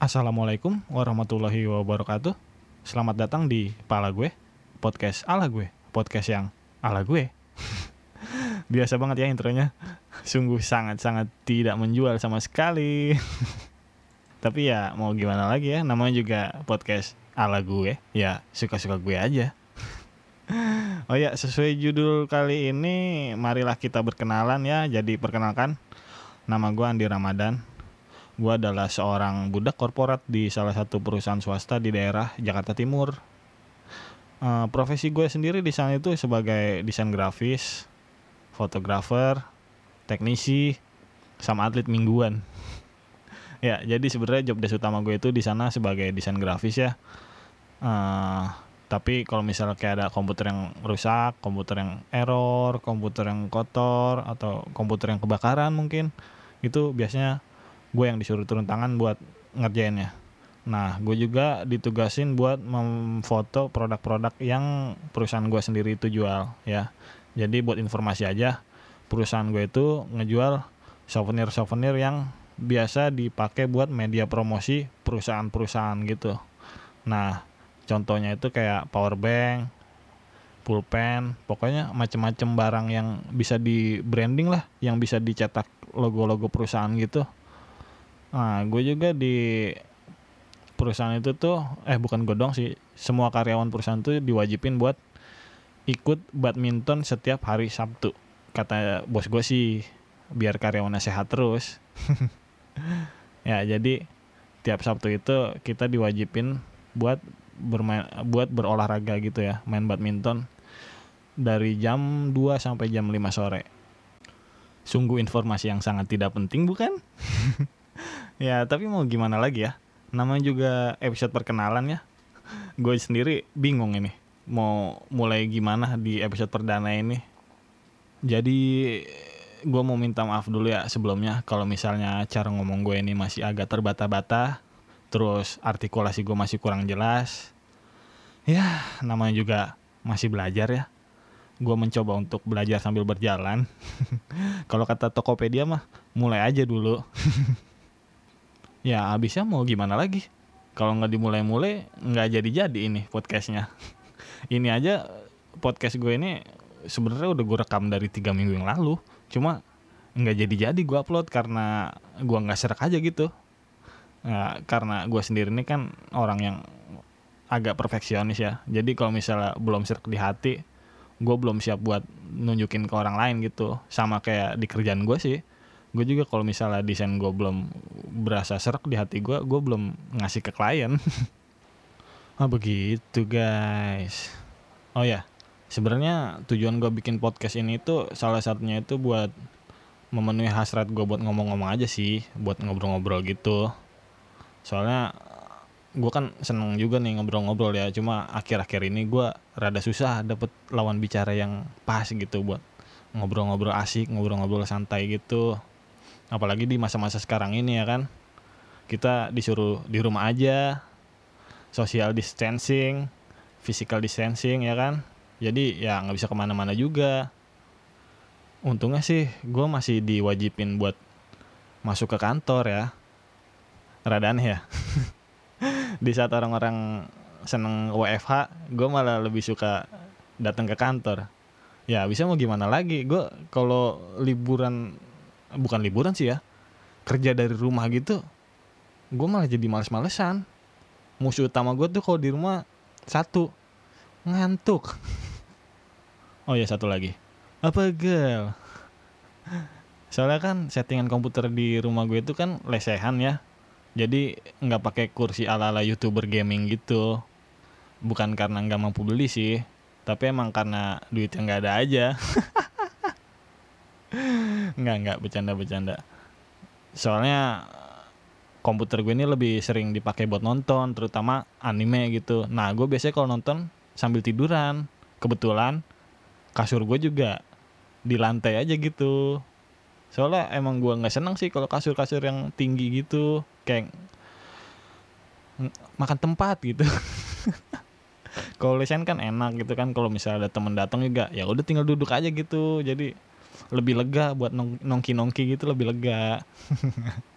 Assalamualaikum warahmatullahi wabarakatuh. Selamat datang di Pala gue, podcast ala gue, podcast yang ala gue. Biasa banget ya intronya. Sungguh sangat-sangat tidak menjual sama sekali. Tapi ya mau gimana lagi ya, namanya juga podcast ala gue. Ya suka-suka gue aja. Oh ya, sesuai judul kali ini, marilah kita berkenalan ya. Jadi perkenalkan, nama gue Andi Ramadan Gue adalah seorang budak korporat di salah satu perusahaan swasta di daerah Jakarta Timur. Uh, profesi gue sendiri di sana itu sebagai desain grafis, fotografer, teknisi, sama atlet mingguan. ya, jadi sebenarnya job desk utama gue itu di sana sebagai desain grafis ya. Uh, tapi kalau misalnya kayak ada komputer yang rusak, komputer yang error, komputer yang kotor atau komputer yang kebakaran mungkin itu biasanya gue yang disuruh turun tangan buat ngerjainnya. Nah gue juga ditugasin buat memfoto produk-produk yang perusahaan gue sendiri itu jual ya. Jadi buat informasi aja perusahaan gue itu ngejual souvenir-souvenir yang biasa dipakai buat media promosi perusahaan-perusahaan gitu. Nah contohnya itu kayak power bank pulpen pokoknya macam-macam barang yang bisa di branding lah yang bisa dicetak logo-logo perusahaan gitu Nah, gue juga di perusahaan itu tuh, eh bukan gue dong sih, semua karyawan perusahaan tuh diwajibin buat ikut badminton setiap hari Sabtu. Kata bos gue sih, biar karyawannya sehat terus. ya, jadi tiap Sabtu itu kita diwajibin buat bermain buat berolahraga gitu ya, main badminton dari jam 2 sampai jam 5 sore. Sungguh informasi yang sangat tidak penting bukan? ya tapi mau gimana lagi ya? Namanya juga episode perkenalan ya. Gue sendiri bingung ini. Mau mulai gimana di episode perdana ini? Jadi gue mau minta maaf dulu ya sebelumnya. Kalau misalnya cara ngomong gue ini masih agak terbata-bata terus artikulasi gue masih kurang jelas ya namanya juga masih belajar ya. Gue mencoba untuk belajar sambil berjalan. Kalau kata Tokopedia mah mulai aja dulu ya abisnya mau gimana lagi? Kalau nggak dimulai-mulai nggak jadi-jadi ini podcastnya. Ini aja podcast gue ini sebenarnya udah gue rekam dari tiga minggu yang lalu. Cuma nggak jadi-jadi gue upload karena gue nggak serak aja gitu. Ya, karena gue sendiri ini kan orang yang agak perfeksionis ya. Jadi kalau misalnya belum serak di hati gue belum siap buat nunjukin ke orang lain gitu. Sama kayak di kerjaan gue sih gue juga kalau misalnya desain gue belum berasa serak di hati gue gue belum ngasih ke klien. Ah begitu guys. Oh ya. Sebenarnya tujuan gue bikin podcast ini itu salah satunya itu buat memenuhi hasrat gue buat ngomong-ngomong aja sih buat ngobrol-ngobrol gitu. Soalnya gue kan seneng juga nih ngobrol-ngobrol ya cuma akhir-akhir ini gue rada susah dapet lawan bicara yang pas gitu buat ngobrol-ngobrol asik ngobrol-ngobrol santai gitu apalagi di masa-masa sekarang ini ya kan? Kita disuruh di rumah aja. Social distancing physical distancing ya kan? Jadi ya nggak bisa ke mana-mana juga. Untungnya sih gue masih diwajibin buat masuk ke kantor ya. Rada aneh ya. Di saat orang-orang seneng WFH gue malah lebih suka datang ke kantor. Ya bisa mau gimana lagi? Gue kalau liburan bukan liburan sih ya. Kerja dari rumah gitu gue malah jadi males-malesan. Musuh utama gue tuh kalau di rumah satu ngantuk. Oh ya satu lagi. Apa gel? Soalnya kan settingan komputer di rumah gue itu kan lesehan ya. Jadi nggak pakai kursi ala-ala youtuber gaming gitu. Bukan karena nggak mampu beli sih tapi emang karena duitnya nggak ada aja nggak nggak bercanda bercanda. Soalnya komputer gue ini lebih sering dipakai buat nonton terutama anime gitu. Nah gue biasanya kalau nonton sambil tiduran. Kebetulan kasur gue juga di lantai aja gitu. Soalnya emang gue nggak seneng sih kalau kasur-kasur yang tinggi gitu. Kayak makan tempat gitu. Kalau lesen kan enak gitu kan. Kalau misalnya ada temen datang juga ya udah tinggal duduk aja gitu. Jadi lebih lega buat nong nongki nongki gitu lebih lega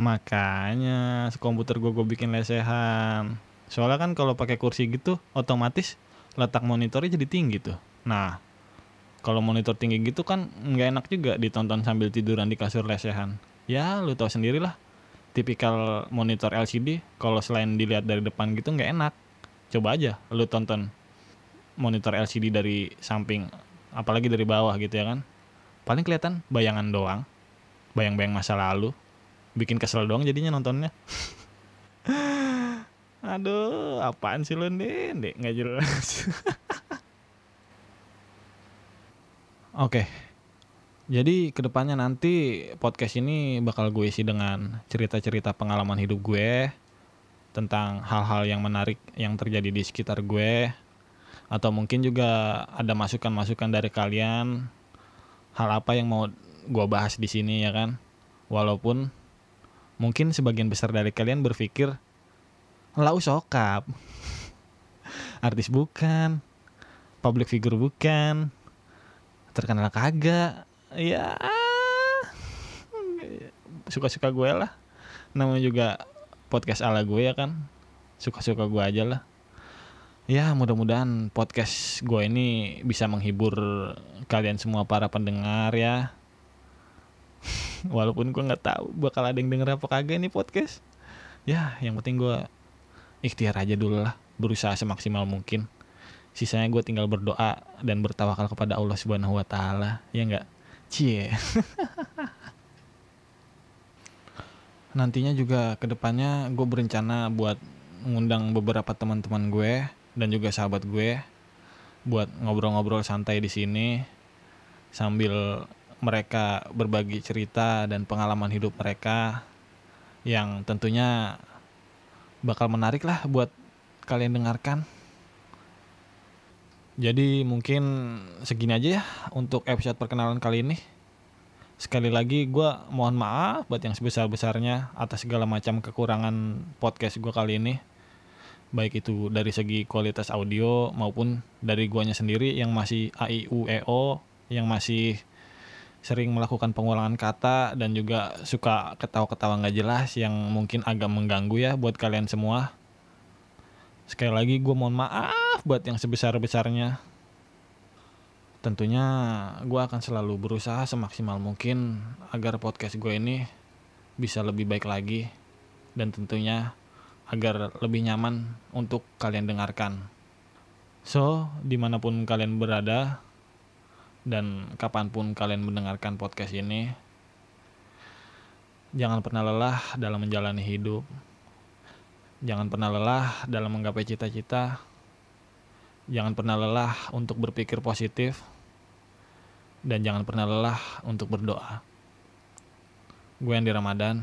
Makanya komputer gue gue bikin lesehan. Soalnya kan kalau pakai kursi gitu otomatis letak monitornya jadi tinggi tuh. Nah, kalau monitor tinggi gitu kan nggak enak juga ditonton sambil tiduran di kasur lesehan. Ya, lu tau sendiri lah. Tipikal monitor LCD kalau selain dilihat dari depan gitu nggak enak. Coba aja lu tonton monitor LCD dari samping apalagi dari bawah gitu ya kan. Paling kelihatan bayangan doang. Bayang-bayang masa lalu. Bikin kesel doang jadinya nontonnya. Aduh apaan sih lo nih nggak jelas. Oke. Jadi ke depannya nanti podcast ini bakal gue isi dengan cerita-cerita pengalaman hidup gue tentang hal-hal yang menarik yang terjadi di sekitar gue atau mungkin juga ada masukan-masukan dari kalian hal apa yang mau gue bahas di sini ya kan walaupun Mungkin sebagian besar dari kalian berpikir, lau sokap. Artis bukan, public figure bukan, terkenal kagak. Ya, suka-suka gue lah. Namanya juga podcast ala gue ya kan. Suka-suka gue aja lah. Ya mudah-mudahan podcast gue ini bisa menghibur kalian semua para pendengar ya. Walaupun gue nggak tahu bakal ada yang denger apa kagak nih podcast. Ya yang penting gue ikhtiar aja dulu lah berusaha semaksimal mungkin. Sisanya gue tinggal berdoa dan bertawakal kepada Allah Subhanahu Wa Taala ya nggak? Cie. Nantinya juga ke depannya gue berencana buat ngundang beberapa teman-teman gue dan juga sahabat gue buat ngobrol-ngobrol santai di sini sambil mereka berbagi cerita dan pengalaman hidup mereka yang tentunya bakal menarik lah buat kalian dengarkan. Jadi mungkin segini aja ya untuk episode perkenalan kali ini. Sekali lagi gue mohon maaf buat yang sebesar-besarnya atas segala macam kekurangan podcast gue kali ini. Baik itu dari segi kualitas audio maupun dari guanya sendiri yang masih AIUEO, yang masih sering melakukan pengulangan kata dan juga suka ketawa-ketawa nggak jelas yang mungkin agak mengganggu ya buat kalian semua. Sekali lagi gue mohon maaf buat yang sebesar-besarnya. Tentunya gue akan selalu berusaha semaksimal mungkin agar podcast gue ini bisa lebih baik lagi dan tentunya agar lebih nyaman untuk kalian dengarkan. So, di mana pun kalian berada, dan kapan pun kalian mendengarkan podcast ini jangan pernah lelah dalam menjalani hidup. Jangan pernah lelah dalam menggapai cita-cita. Jangan pernah lelah untuk berpikir positif. Dan jangan pernah lelah untuk berdoa. Gue Andi Ramadan